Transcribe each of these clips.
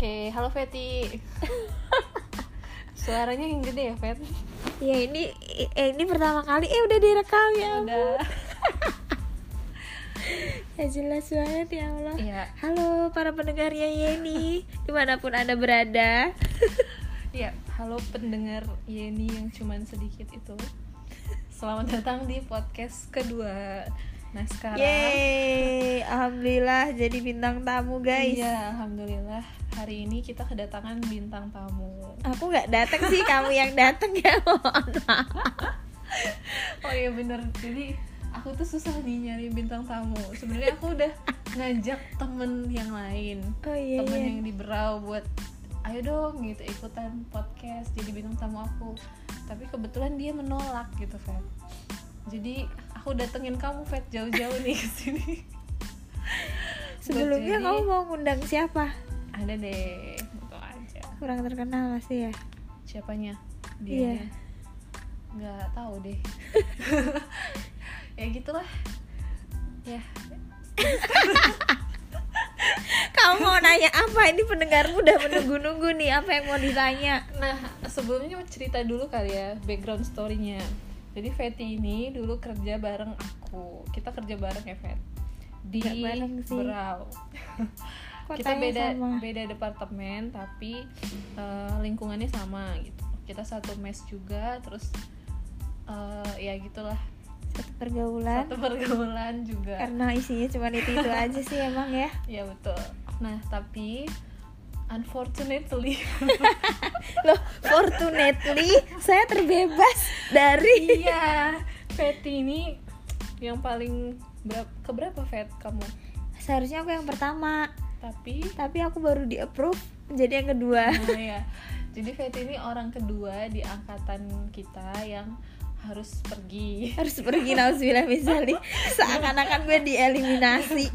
Oke, halo Feti. Suaranya yang gede ya, Fet? Ya ini eh, ini pertama kali eh udah direkam ya. Udah. Ya jelas banget ya Allah. Iya. Halo para pendengarnya Yeni di mana pun anda berada. Iya, halo pendengar Yeni yang cuman sedikit itu. Selamat datang di podcast kedua. Nah, sekarang Yeay, alhamdulillah jadi bintang tamu guys. Iya, alhamdulillah. Hari ini kita kedatangan bintang tamu. Aku nggak datang sih, kamu yang datang ya mohon. Oh iya bener. Jadi aku tuh susah nih nyari bintang tamu. Sebenarnya aku udah ngajak temen yang lain. Oh iya temen iya. yang di Berau buat ayo dong gitu ikutan podcast jadi bintang tamu aku tapi kebetulan dia menolak gitu Fet jadi aku datengin kamu Fet jauh-jauh nih ke sini Sebelumnya Buat kamu jadi- mau ngundang siapa? Ada deh itu aja Kurang terkenal pasti ya. siapanya Iya. dia nggak tahu deh ya gitulah ya Kamu mau nanya apa? Ini pendengarmu udah menunggu-nunggu nih apa yang mau ditanya. Nah, sebelumnya mau cerita dulu kali ya background story-nya. Jadi Feti ini dulu kerja bareng aku. Kita kerja bareng ya, Fet. Di Nggak kita beda sama. beda departemen tapi eh, lingkungannya sama gitu. Kita satu mes juga, terus eh, ya gitulah. Satu pergaulan. Satu pergaulan juga. Karena isinya cuma itu itu aja sih emang ya. Ya betul. Nah, tapi unfortunately Loh, fortunately saya terbebas dari iya Feti ini yang paling berapa keberapa Fet kamu seharusnya aku yang pertama, tapi tapi aku baru di approve menjadi yang kedua. nah ya jadi Feti ini orang kedua di angkatan kita yang harus pergi Harus pergi nauzubillah misalnya seakan-akan gue dieliminasi.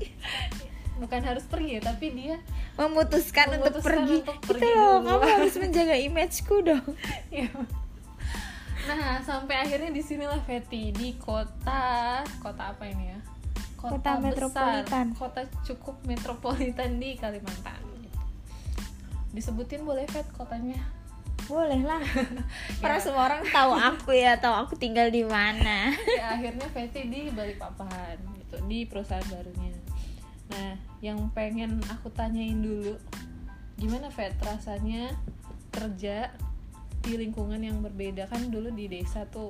bukan harus pergi ya tapi dia Memutuskan, untuk Memutuskan pergi. untuk Itu pergi loh, dulu. kamu harus menjaga imageku dong. ya. nah sampai akhirnya di sinilah Feti di kota kota apa ini ya Kota metropolitan. kota cukup metropolitan di Kalimantan disebutin boleh Fet kotanya Boleh lah. Karena Ya. semua orang tahu aku ya, tahu aku tinggal di mana. ya akhirnya Feti di Balikpapan gitu di perusahaan barunya nah yang pengen aku tanyain dulu gimana Fet rasanya kerja di lingkungan yang berbeda kan dulu di desa tuh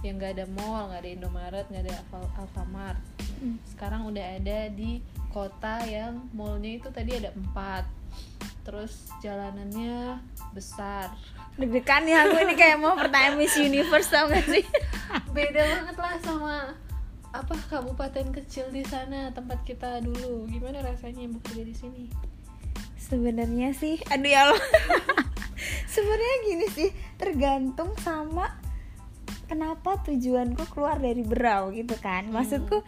yang nggak ada mall nggak ada Indomaret nggak ada Alfa- Alfamart Hmm. sekarang udah ada di kota yang mallnya itu tadi ada empat terus jalanannya besar Deg-degan ya aku ini kayak mau pertanyaan Miss Universe tau gak sih? beda banget lah sama apa kabupaten kecil di sana tempat kita dulu gimana rasanya bekerja di sini Sebenarnya sih, aduh ya Allah. Sebenarnya gini sih, tergantung sama kenapa tujuanku keluar dari Berau gitu kan. Maksudku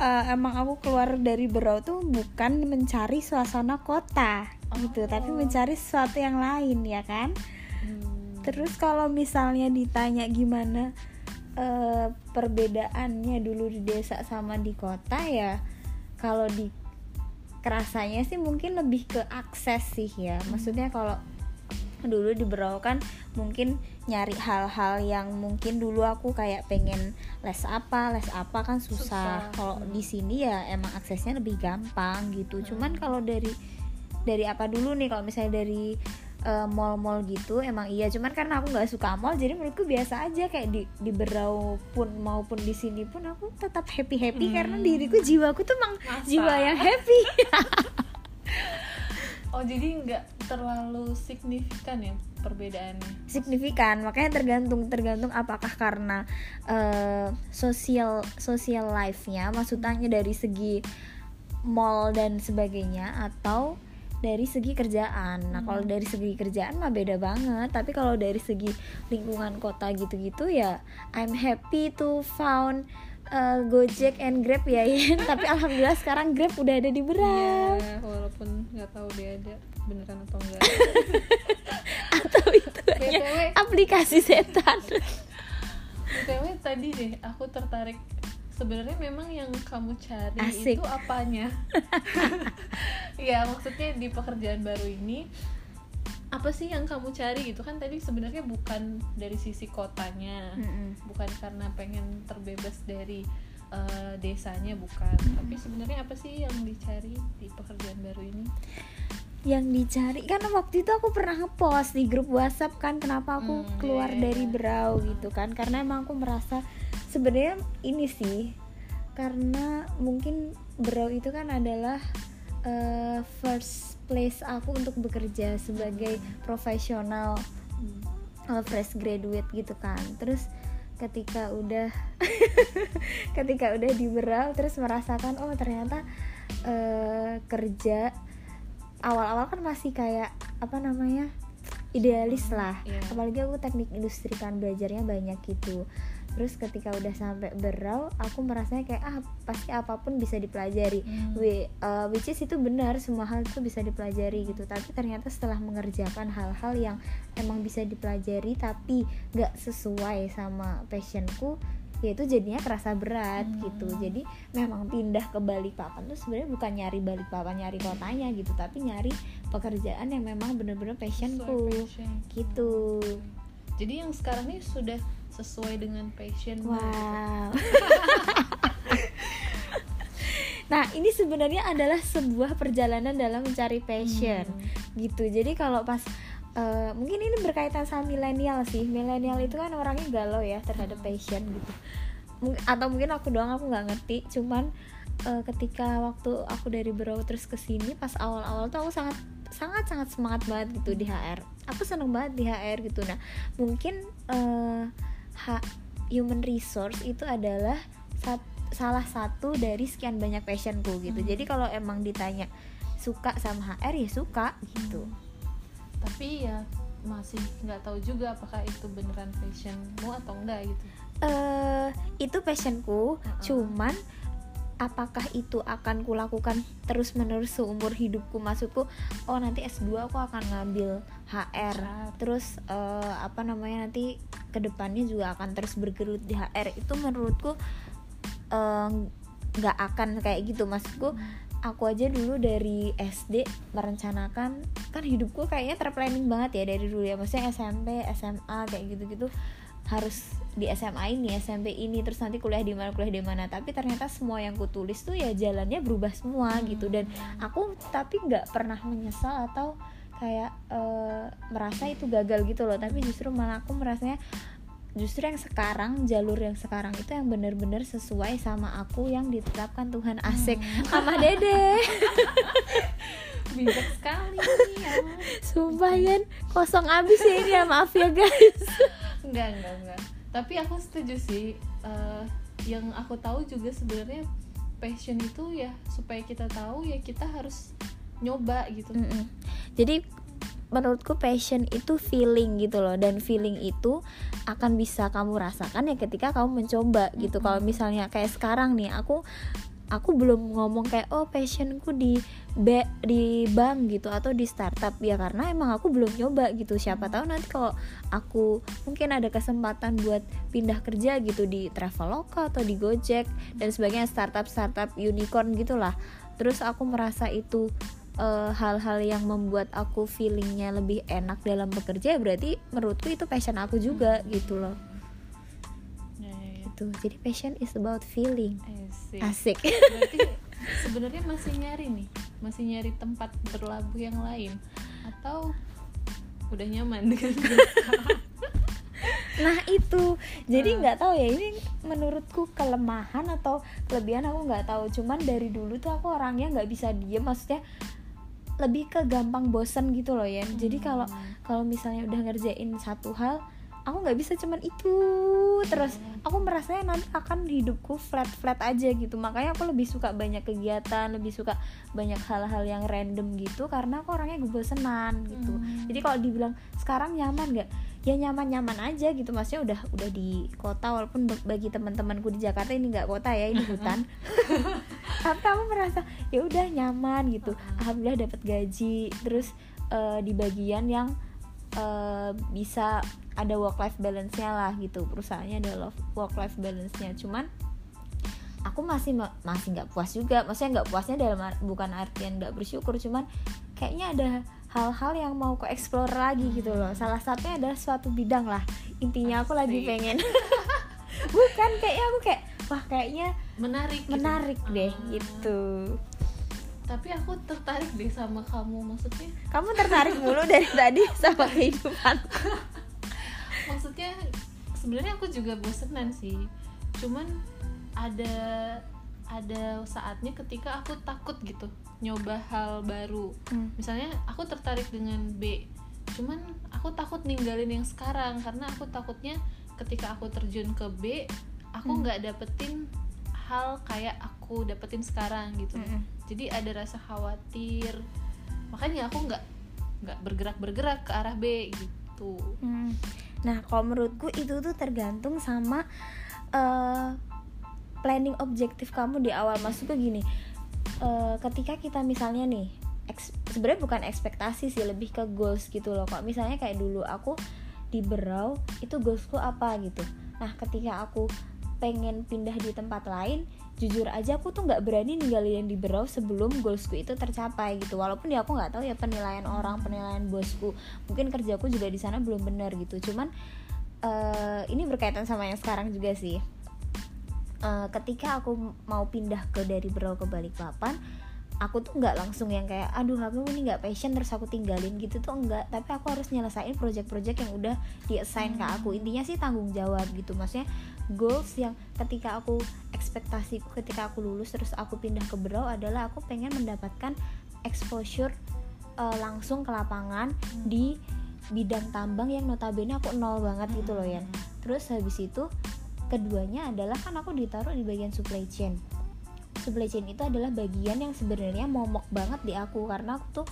eh, emang aku keluar dari Berau tuh bukan mencari suasana kota gitu, tapi Oh. mencari sesuatu yang lain ya kan. Hmm, Terus kalau misalnya ditanya gimana eh, perbedaannya dulu di desa sama di kota ya, kalau di kerasanya sih mungkin lebih ke akses sih ya. Maksudnya kalau dulu di Berau kan mungkin nyari hal-hal yang mungkin dulu aku kayak pengen les apa les apa kan susah, Susah. kalau Hmm. di sini ya emang aksesnya lebih gampang gitu cuman kalau dari dari apa dulu nih kalau misalnya dari eh, mall-mall gitu emang iya cuman karena aku nggak suka mall jadi menurutku biasa aja kayak di di Berau pun maupun di sini pun aku tetap happy happy Hmm. karena diriku jiwaku tuh emang Masa? jiwa yang happy oh jadi nggak terlalu signifikan ya perbedaannya signifikan makanya tergantung tergantung apakah karena eh, sosial sosial life-nya maksudnya dari segi mall dan sebagainya atau dari segi kerjaan. Nah, kalau dari segi kerjaan mah beda banget, tapi kalau dari segi lingkungan kota gitu-gitu ya I'm happy to found eh, Gojek and Grab ya, Yen. tapi alhamdulillah sekarang Grab udah ada di Berau. Iya, walaupun nggak tahu dia ada beneran atau enggak Atau itu hanya aplikasi setan. btw tadi deh aku tertarik sebenarnya memang yang kamu cari Asik. itu apanya ya maksudnya di pekerjaan baru ini apa sih yang kamu cari gitu? Kan tadi sebenarnya bukan dari sisi kotanya Mm-mm. bukan karena pengen terbebas dari eh, desanya bukan. Tapi sebenarnya apa sih yang dicari di pekerjaan baru ini? Yang dicari kan waktu itu aku pernah ngepost di grup WhatsApp kan kenapa aku Hmm, keluar iya, iya, dari iya. Brau gitu kan. Karena emang aku merasa sebenarnya ini sih karena mungkin Brau itu kan adalah eh, first place aku untuk bekerja sebagai profesional uh, fresh graduate gitu kan. Terus ketika udah ketika udah di Berau terus merasakan oh ternyata eh, kerja awal-awal kan masih kayak apa namanya idealis lah. Iya. apalagi aku teknik industri kan belajarnya banyak gitu terus ketika udah sampai Berau aku merasanya kayak ah pasti apa pun bisa dipelajari Hmm. We- uh, which is itu benar semua hal itu bisa dipelajari gitu tapi ternyata setelah mengerjakan hal-hal yang emang bisa dipelajari tapi nggak sesuai sama passionku ya itu jadinya kerasa berat Hmm. gitu jadi memang pindah ke Balikpapan tuh sebenarnya bukan nyari Balikpapan nyari kotanya gitu tapi nyari pekerjaan yang memang bener-bener passionku passion. gitu jadi yang sekarang ini sudah sesuai dengan passion Wow. nah, ini sebenarnya adalah sebuah perjalanan dalam mencari passion, gitu. Jadi kalau pas eh, mungkin ini berkaitan sama milenial sih. Milenial itu kan orangnya galau ya terhadap passion gitu. Mung- Atau mungkin aku doang aku nggak ngerti. Cuman eh, ketika waktu aku dari Berau terus ke sini pas awal-awal tuh aku sangat sangat sangat semangat banget gitu di HR. Aku seneng banget di HR gitu. Nah, mungkin eh, ha- human resource itu adalah sat- salah satu dari sekian banyak passionku gitu. Hmm. Jadi kalau emang ditanya suka sama HR ya suka gitu. tapi ya masih nggak tahu juga apakah itu beneran passionmu atau enggak gitu eh itu passionku, Uh-uh. cuman apakah itu akan kulakukan terus menerus seumur hidupku? Maksudku oh nanti S2 aku akan ngambil HR terus eh, apa namanya nanti ke depannya juga akan terus bergelut di HR itu menurutku eh, nggak akan kayak gitu. Maksudku aku aja dulu dari SD merencanakan kan hidupku kayaknya terplanning banget ya dari dulu ya. Maksudnya SMP SMA kayak gitu-gitu harus di SMA ini SMP ini terus nanti kuliah di mana kuliah di mana. Tapi ternyata semua yang ku tulis tuh ya jalannya berubah semua gitu. Dan aku tapi nggak pernah menyesal atau kayak eh, merasa itu gagal gitu loh. Tapi justru malah aku merasanya justru yang sekarang jalur yang sekarang itu yang bener-bener sesuai sama aku yang ditetapkan Tuhan asik. Sama dede. Bijak sekali. Ya sumpah kan kosong abis ya ini ya. Maaf ya guys enggak enggak enggak. Tapi aku setuju sih eh, yang aku tahu juga sebenarnya passion itu ya supaya kita tahu ya kita harus nyoba gitu. Mm-mm. jadi menurutku passion itu feeling gitu loh dan feeling itu akan bisa kamu rasakan ya ketika kamu mencoba gitu. Kalau misalnya kayak sekarang nih aku aku belum ngomong kayak oh passionku di be- di bank gitu atau di startup. Ya karena emang aku belum nyoba gitu. Siapa tahu nanti kalau aku mungkin ada kesempatan buat pindah kerja gitu di Traveloka atau di Gojek dan sebagainya startup startup unicorn gitulah. Terus aku merasa itu eh, hal-hal yang membuat aku feelingnya lebih enak dalam bekerja berarti menurutku itu passion aku juga gitu loh. ya, ya, ya. itu jadi passion is about feeling. Asik. asik. Berarti sebenarnya masih nyari nih masih nyari tempat berlabuh yang lain atau udah nyaman dengan nah itu. Jadi Hmm. nggak tahu ya ini menurutku kelemahan atau kelebihan aku nggak tahu. Cuman dari dulu tuh aku orangnya nggak bisa diem maksudnya lebih ke gampang bosen gitu loh ya jadi kalau kalau misalnya udah ngerjain satu hal aku nggak bisa cuman itu. Terus aku merasanya nanti akan hidupku flat flat aja gitu. Makanya aku lebih suka banyak kegiatan lebih suka banyak hal-hal yang random gitu karena aku orangnya bosenan gitu. Hmm. jadi kalau dibilang sekarang nyaman nggak? Ya nyaman nyaman aja gitu. Maksudnya udah udah di kota walaupun ba- bagi teman-temanku di Jakarta ini nggak kota ya ini hutan. Tapi aku merasa ya udah nyaman gitu. Alhamdulillah dapat gaji. Terus eh, di bagian yang eh, bisa ada work life balance-nya lah gitu. Perusahaannya ada work life balance-nya. Cuman aku masih ma- masih nggak puas juga. Maksudnya nggak puasnya dalam bukan artian nggak bersyukur cuman kayaknya ada hal-hal yang mau aku explore lagi gitu loh. Salah satunya adalah suatu bidang lah. Intinya aku lagi pengen bukan kayaknya aku kayak wah kayaknya menarik gitu. menarik deh Ah. gitu. Tapi aku tertarik deh sama kamu. Maksudnya kamu tertarik mulu dari tadi sama kehidupan maksudnya sebenarnya aku juga bosenan sih cuman ada ada saatnya ketika aku takut gitu nyoba hal baru Hmm. misalnya aku tertarik dengan B cuman aku takut ninggalin yang sekarang karena aku takutnya ketika aku terjun ke B aku Hmm. nggak dapetin hal kayak aku dapetin sekarang gitu Mm-mm. jadi ada rasa khawatir makanya aku nggak nggak bergerak bergerak ke arah B gitu Hmm. Nah, kalau menurutku itu tuh tergantung sama eh, planning objektif kamu di awal. Maksudku gini, eh, ketika kita misalnya nih, sebenarnya bukan ekspektasi sih, lebih ke goals gitu loh. Kok misalnya kayak dulu aku di Berau, itu goalsku apa gitu. Nah, ketika aku pengen pindah di tempat lain, jujur aja aku tuh nggak berani ninggalin di Berau sebelum goalsku itu tercapai gitu. Walaupun ya aku nggak tahu ya penilaian orang, penilaian bosku. Mungkin kerjaku juga di sana belum benar gitu. Cuman eh, ini berkaitan sama yang sekarang juga sih. Eh, ketika aku mau pindah ke dari Berau ke Balikpapan aku tuh nggak langsung yang kayak aduh aku ini nggak passion terus aku tinggalin gitu tuh enggak tapi aku harus nyelesain project-project yang udah di assign ke aku. Intinya sih tanggung jawab gitu. Maksudnya goals yang ketika aku ekspektasiku ketika aku lulus terus aku pindah ke Berau adalah aku pengen mendapatkan exposure eh, langsung ke lapangan di bidang tambang yang notabene aku nol banget gitu loh ya terus habis itu keduanya adalah kan aku ditaruh di bagian supply chain. Supply chain itu adalah bagian yang sebenarnya momok banget di aku karena aku tuh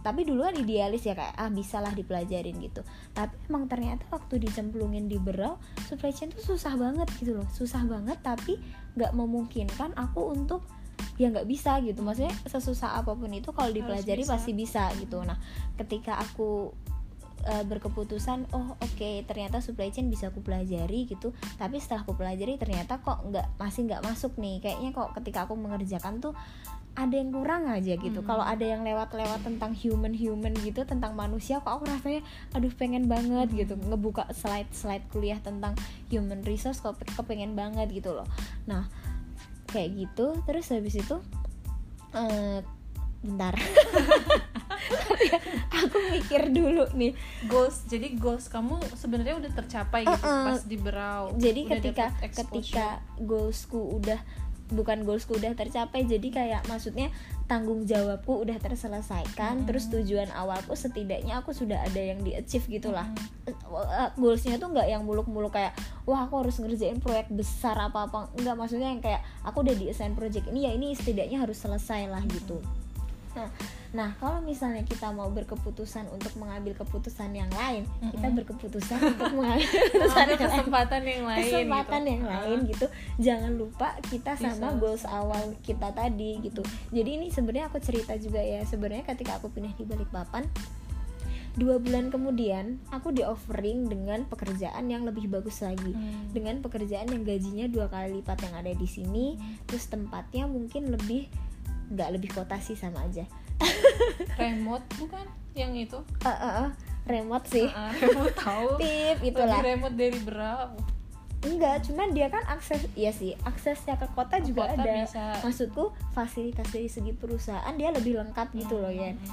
tapi dulu kan idealis ya kayak ah bisalah dipelajarin gitu. Tapi emang ternyata waktu dicemplungin di berau supply chain tuh susah banget gitu loh. Susah banget tapi nggak memungkinkan aku untuk ya nggak bisa gitu. Maksudnya sesusah apa pun itu kalau dipelajari bisa. pasti bisa gitu. Nah ketika aku eh, berkeputusan oh oke ternyata supply chain bisa aku pelajari gitu. Tapi setelah aku pelajari ternyata kok nggak masih nggak masuk nih. Kayaknya kok ketika aku mengerjakan tuh ada yang kurang aja gitu. Hmm. kalau ada yang lewat-lewat tentang human human gitu tentang manusia kok aku rasanya aduh pengen banget gitu. Ngebuka slide slide kuliah tentang human resource kok pe- kepengen banget gitu loh. Nah kayak gitu. Terus habis itu eh bentar. Aku mikir dulu nih. Goals jadi goals kamu sebenarnya udah tercapai gitu Uh-uh. pas di Berau jadi Udah ketika ketika goalsku udah bukan goalsku udah tercapai jadi kayak maksudnya tanggung jawabku udah terselesaikan Mm-mm. terus tujuan awalku setidaknya aku sudah ada yang di achieve gitulah Mm. Eh, goalsnya tuh nggak yang muluk-muluk kayak wah aku harus ngerjain proyek besar apa apa nggak maksudnya yang kayak aku udah di assign project ini ya ini setidaknya harus selesai lah gitu nah nah kalau misalnya kita mau berkeputusan untuk mengambil keputusan yang lain kita Mm-mm. berkeputusan untuk mengambil keputusan yang kesempatan yang lain kesempatan gitu. yang Ah. lain gitu jangan lupa kita sama Bisa. goals awal kita tadi gitu jadi ini sebenarnya aku cerita juga ya sebenarnya ketika aku pindah di Balikpapan dua bulan kemudian aku di offering dengan pekerjaan yang lebih bagus lagi Hmm. dengan pekerjaan yang gajinya dua kali lipat yang ada di sini terus tempatnya mungkin lebih nggak lebih kota sih sama aja. Remote bukan? Yang itu? Eh, eh, eh, remote sih. Ah, remote tahu. Tip itulah. lebih remote dari Berau enggak cuman dia kan akses iya sih aksesnya ke kota Ke juga kota ada. bisa. maksudku fasilitas dari segi perusahaan dia lebih lengkap gitu loh ya Hmm.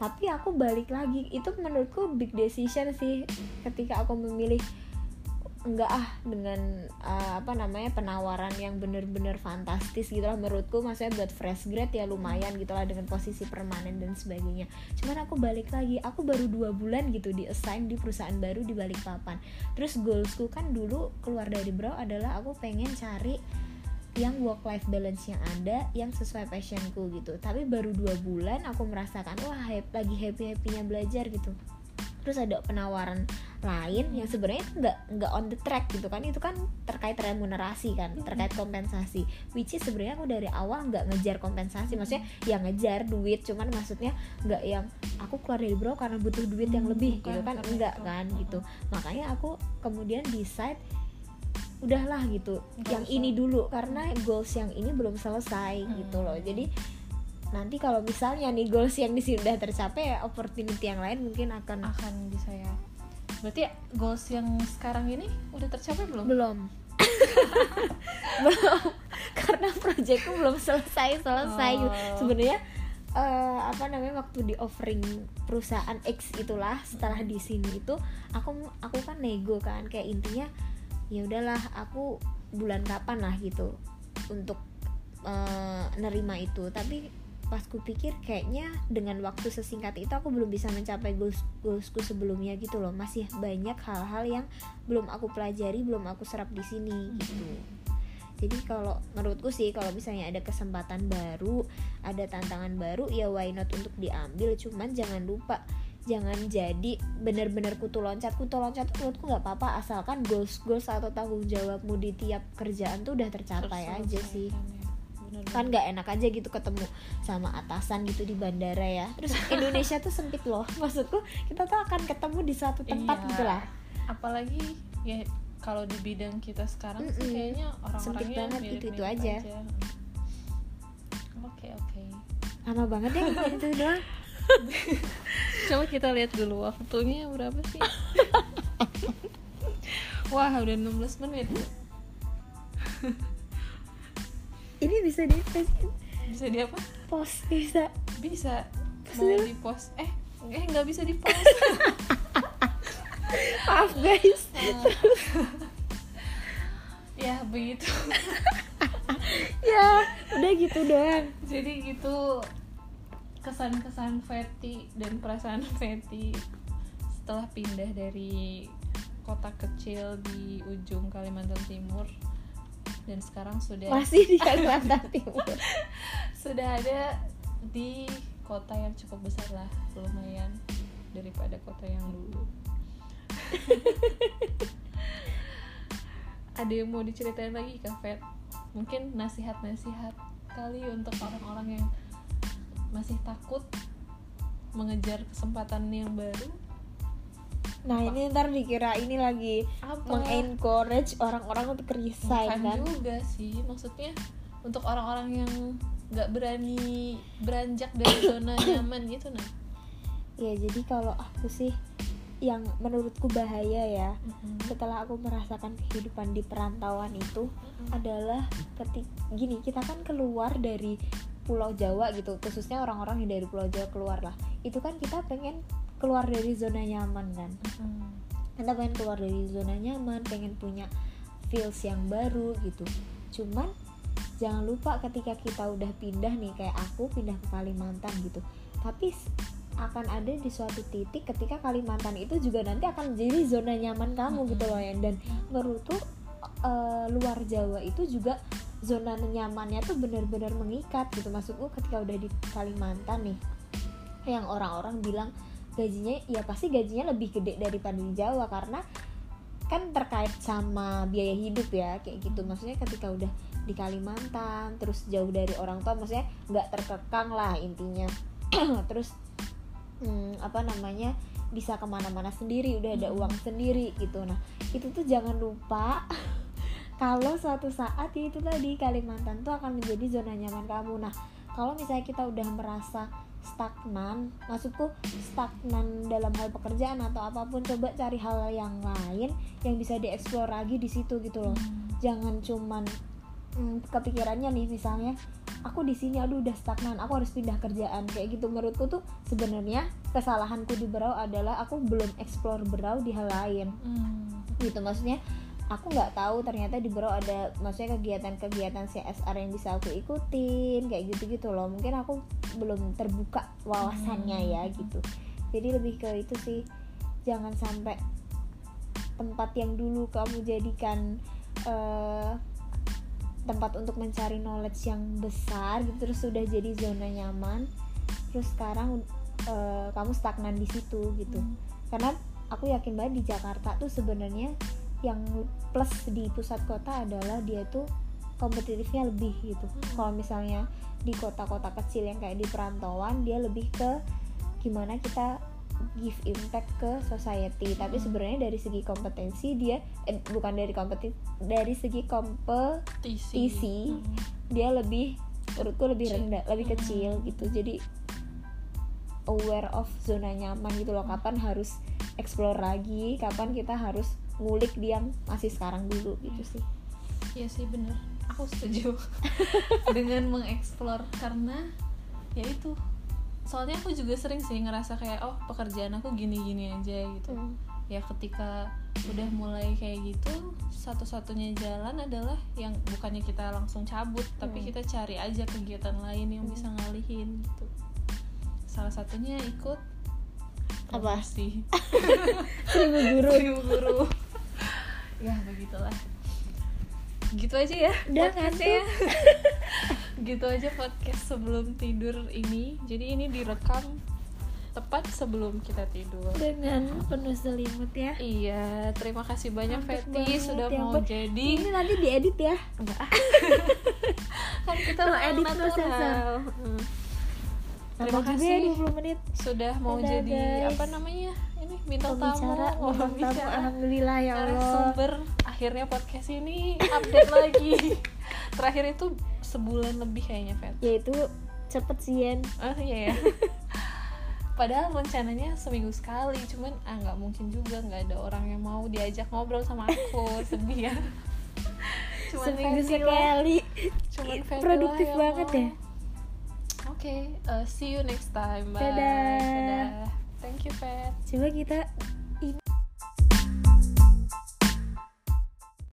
tapi aku balik lagi itu menurutku big decision sih ketika aku memilih enggak ah dengan uh, apa namanya penawaran yang bener-bener fantastis gitu lah menurutku. Maksudnya buat fresh grad ya lumayan gitu lah dengan posisi permanen dan sebagainya. Cuman aku balik lagi aku baru dua bulan gitu di assign di perusahaan baru di Balikpapan. Terus goalsku kan dulu keluar dari Brau adalah aku pengen cari yang work life balance yang ada yang sesuai passionku gitu. Tapi baru dua bulan aku merasakan wah hap- lagi happy happynya belajar gitu terus ada penawaran lain yang sebenarnya nggak nggak on the track gitu kan. Itu kan terkait remunerasi kan terkait kompensasi. Which is sebenarnya aku dari awal nggak ngejar kompensasi. Maksudnya ya ngejar duit cuman maksudnya nggak yang aku keluar dari bro karena butuh duit yang Hmm, lebih bukan gitu kan. enggak itu. kan gitu. Makanya aku kemudian decide udahlah gitu. Yang usah. ini dulu karena goals yang ini belum selesai Hmm. gitu loh. Jadi nanti kalau misalnya nih goals yang di sini udah tercapai ya opportunity yang lain mungkin akan akan bisa ya. Berarti goals yang sekarang ini udah tercapai belum? Belum. Belum. Karena proyekku belum selesai selesai. Oh. sebenarnya eh, apa namanya waktu di offering perusahaan X itulah setelah di sini itu aku aku kan nego kan. Kayak intinya ya udahlah aku bulan kapan lah gitu untuk eh, nerima itu. Tapi pas ku pikir kayaknya dengan waktu sesingkat itu aku belum bisa mencapai goals goalsku sebelumnya gitu loh. Masih banyak hal-hal yang belum aku pelajari belum aku serap di sini gitu. Jadi kalau menurutku sih kalau misalnya ada kesempatan baru ada tantangan baru ya why not untuk diambil. Cuman jangan lupa jangan jadi bener-bener kutu loncat. Kutu loncat menurutku nggak apa-apa asalkan goals goals atau tanggung jawabmu di tiap kerjaan tuh udah tercapai aja sih Bener kan nggak enak aja gitu ketemu sama atasan gitu di bandara ya. Terus Indonesia tuh sempit loh. Maksudku kita tuh akan ketemu di suatu tempat Iya. gitu lah. Apalagi ya kalau di bidang kita sekarang sih Mm-mm. kayaknya Sempit orang-orangnya banget, mirip-mirip itu-itu aja. oke oke. Lama banget ya itu doang. Coba kita lihat dulu waktunya berapa sih? Wah udah 16 menit bisa di bisa di apa? Post bisa. Bisa. Mau di post eh eh nggak bisa di post maaf guys. Ya begitu. Ya udah gitu doang. Jadi gitu kesan-kesan Feti dan perasaan Feti setelah pindah dari kota kecil di ujung Kalimantan Timur dan sekarang sudah masih di Kalimantan Timur. Sudah ada di kota yang cukup besar lah lumayan daripada kota yang dulu. Ada yang mau diceritain lagi kak Fet mungkin nasihat-nasihat kali untuk orang-orang yang masih takut mengejar kesempatan yang baru nah ini ntar dikira ini lagi apa mengencourage orang-orang untuk resign Bukan kan juga sih maksudnya untuk orang-orang yang nggak berani beranjak dari zona nyaman gitu nah ya jadi kalau aku sih yang menurutku bahaya ya Mm-mm. setelah aku merasakan kehidupan di perantauan itu Mm-mm. adalah ketik gini kita kan keluar dari Pulau Jawa gitu khususnya orang-orang yang dari Pulau Jawa keluar lah itu kan kita pengen keluar dari zona nyaman kan? Mm-mm. kita pengen keluar dari zona nyaman pengen punya feels yang baru gitu. Cuman jangan lupa ketika kita udah pindah nih kayak aku pindah ke Kalimantan gitu. Tapi akan ada di suatu titik ketika Kalimantan itu juga nanti akan menjadi zona nyaman kamu gitu loh ya dan menurutku eh, luar Jawa itu juga zona nyamannya tuh benar-benar mengikat gitu. Maksudku ketika udah di Kalimantan nih yang orang-orang bilang gajinya ya pasti gajinya lebih gede daripada di Jawa karena kan terkait sama biaya hidup ya kayak gitu. Maksudnya ketika udah di Kalimantan terus jauh dari orang tua maksudnya nggak terkekang lah intinya. Terus hmm, apa namanya bisa ke mana-mana sendiri udah ada Hmm. uang sendiri gitu. Nah itu tuh jangan lupa kalau suatu saat ya itu tadi Kalimantan tuh akan menjadi zona nyaman kamu. Nah kalau misalnya kita udah merasa stagnan. Maksudku stagnan dalam hal pekerjaan atau apa pun coba cari hal yang lain yang bisa dieksplor lagi di situ gitu loh. Jangan cuman hmm, kepikirannya nih misalnya aku di sini aduh udah stagnan aku harus pindah kerjaan. Kayak gitu. Menurutku tuh sebenarnya kesalahanku di Berau adalah aku belum explore Berau di hal lain. Hmm. gitu maksudnya aku nggak tahu ternyata di Berau ada maksudnya kegiatan-kegiatan CSR yang bisa aku ikutin kayak gitu-gitu loh mungkin aku belum terbuka wawasannya Hmm. ya gitu jadi lebih ke itu sih jangan sampai tempat yang dulu kamu jadikan eh, tempat untuk mencari knowledge yang besar gitu terus sudah jadi zona nyaman terus sekarang eh, kamu stagnan di situ gitu Hmm. karena aku yakin banget di Jakarta tuh sebenarnya yang plus di pusat kota adalah dia tuh kompetitifnya lebih gitu Hmm. kalau misalnya di kota-kota kecil yang kayak di perantauan dia lebih ke gimana kita give impact ke society tapi Hmm. sebenarnya dari segi kompetensi dia eh, bukan dari kompetisi dari segi kompetisi Hmm. dia lebih menurutku lebih rendah lebih Hmm. kecil gitu jadi aware of zona nyaman gitu loh kapan harus explore lagi kapan kita harus ngulik dia masih sekarang dulu gitu sih. Iya sih bener. Aku setuju. Dengan mengeksplor Karena Ya itu. Soalnya aku juga sering sih ngerasa kayak Oh pekerjaan aku gini-gini aja gitu. Ya ketika udah mulai kayak gitu Satu-satunya jalan adalah Yang bukannya kita langsung cabut Tapi Hmm. kita cari aja kegiatan lain Yang bisa ngalihin gitu. Salah satunya ikut Apa? promosi. seribu guru. Seribu guru ya begitulah gitu aja ya Udah podcastnya. gitu aja podcast sebelum tidur ini jadi ini direkam tepat sebelum kita tidur dengan penuh selimut ya iya terima kasih banyak banget, sudah ya mau ampun. jadi ini nanti diedit ya Enggak. kan kita mau edit, natural. Hmm. Terima kasih. kasih. 20 menit. Sudah mau Dadah, jadi guys. apa namanya? Ini bintang pembicara tamu bintang tamu pembicara. alhamdulillah ya Allah. narasumber akhirnya podcast ini update lagi. Terakhir itu sebulan lebih kayaknya Fet yaitu cepet sih Yen oh iya ya. Padahal rencananya seminggu sekali cuman ah nggak mungkin juga nggak ada orang yang mau diajak ngobrol sama aku. Sedih ya. Cuman seminggu lah. sekali. Cuman produktif yang banget ya oke uh, see you next time bye Dadah. Dadah. thank you Fet coba kita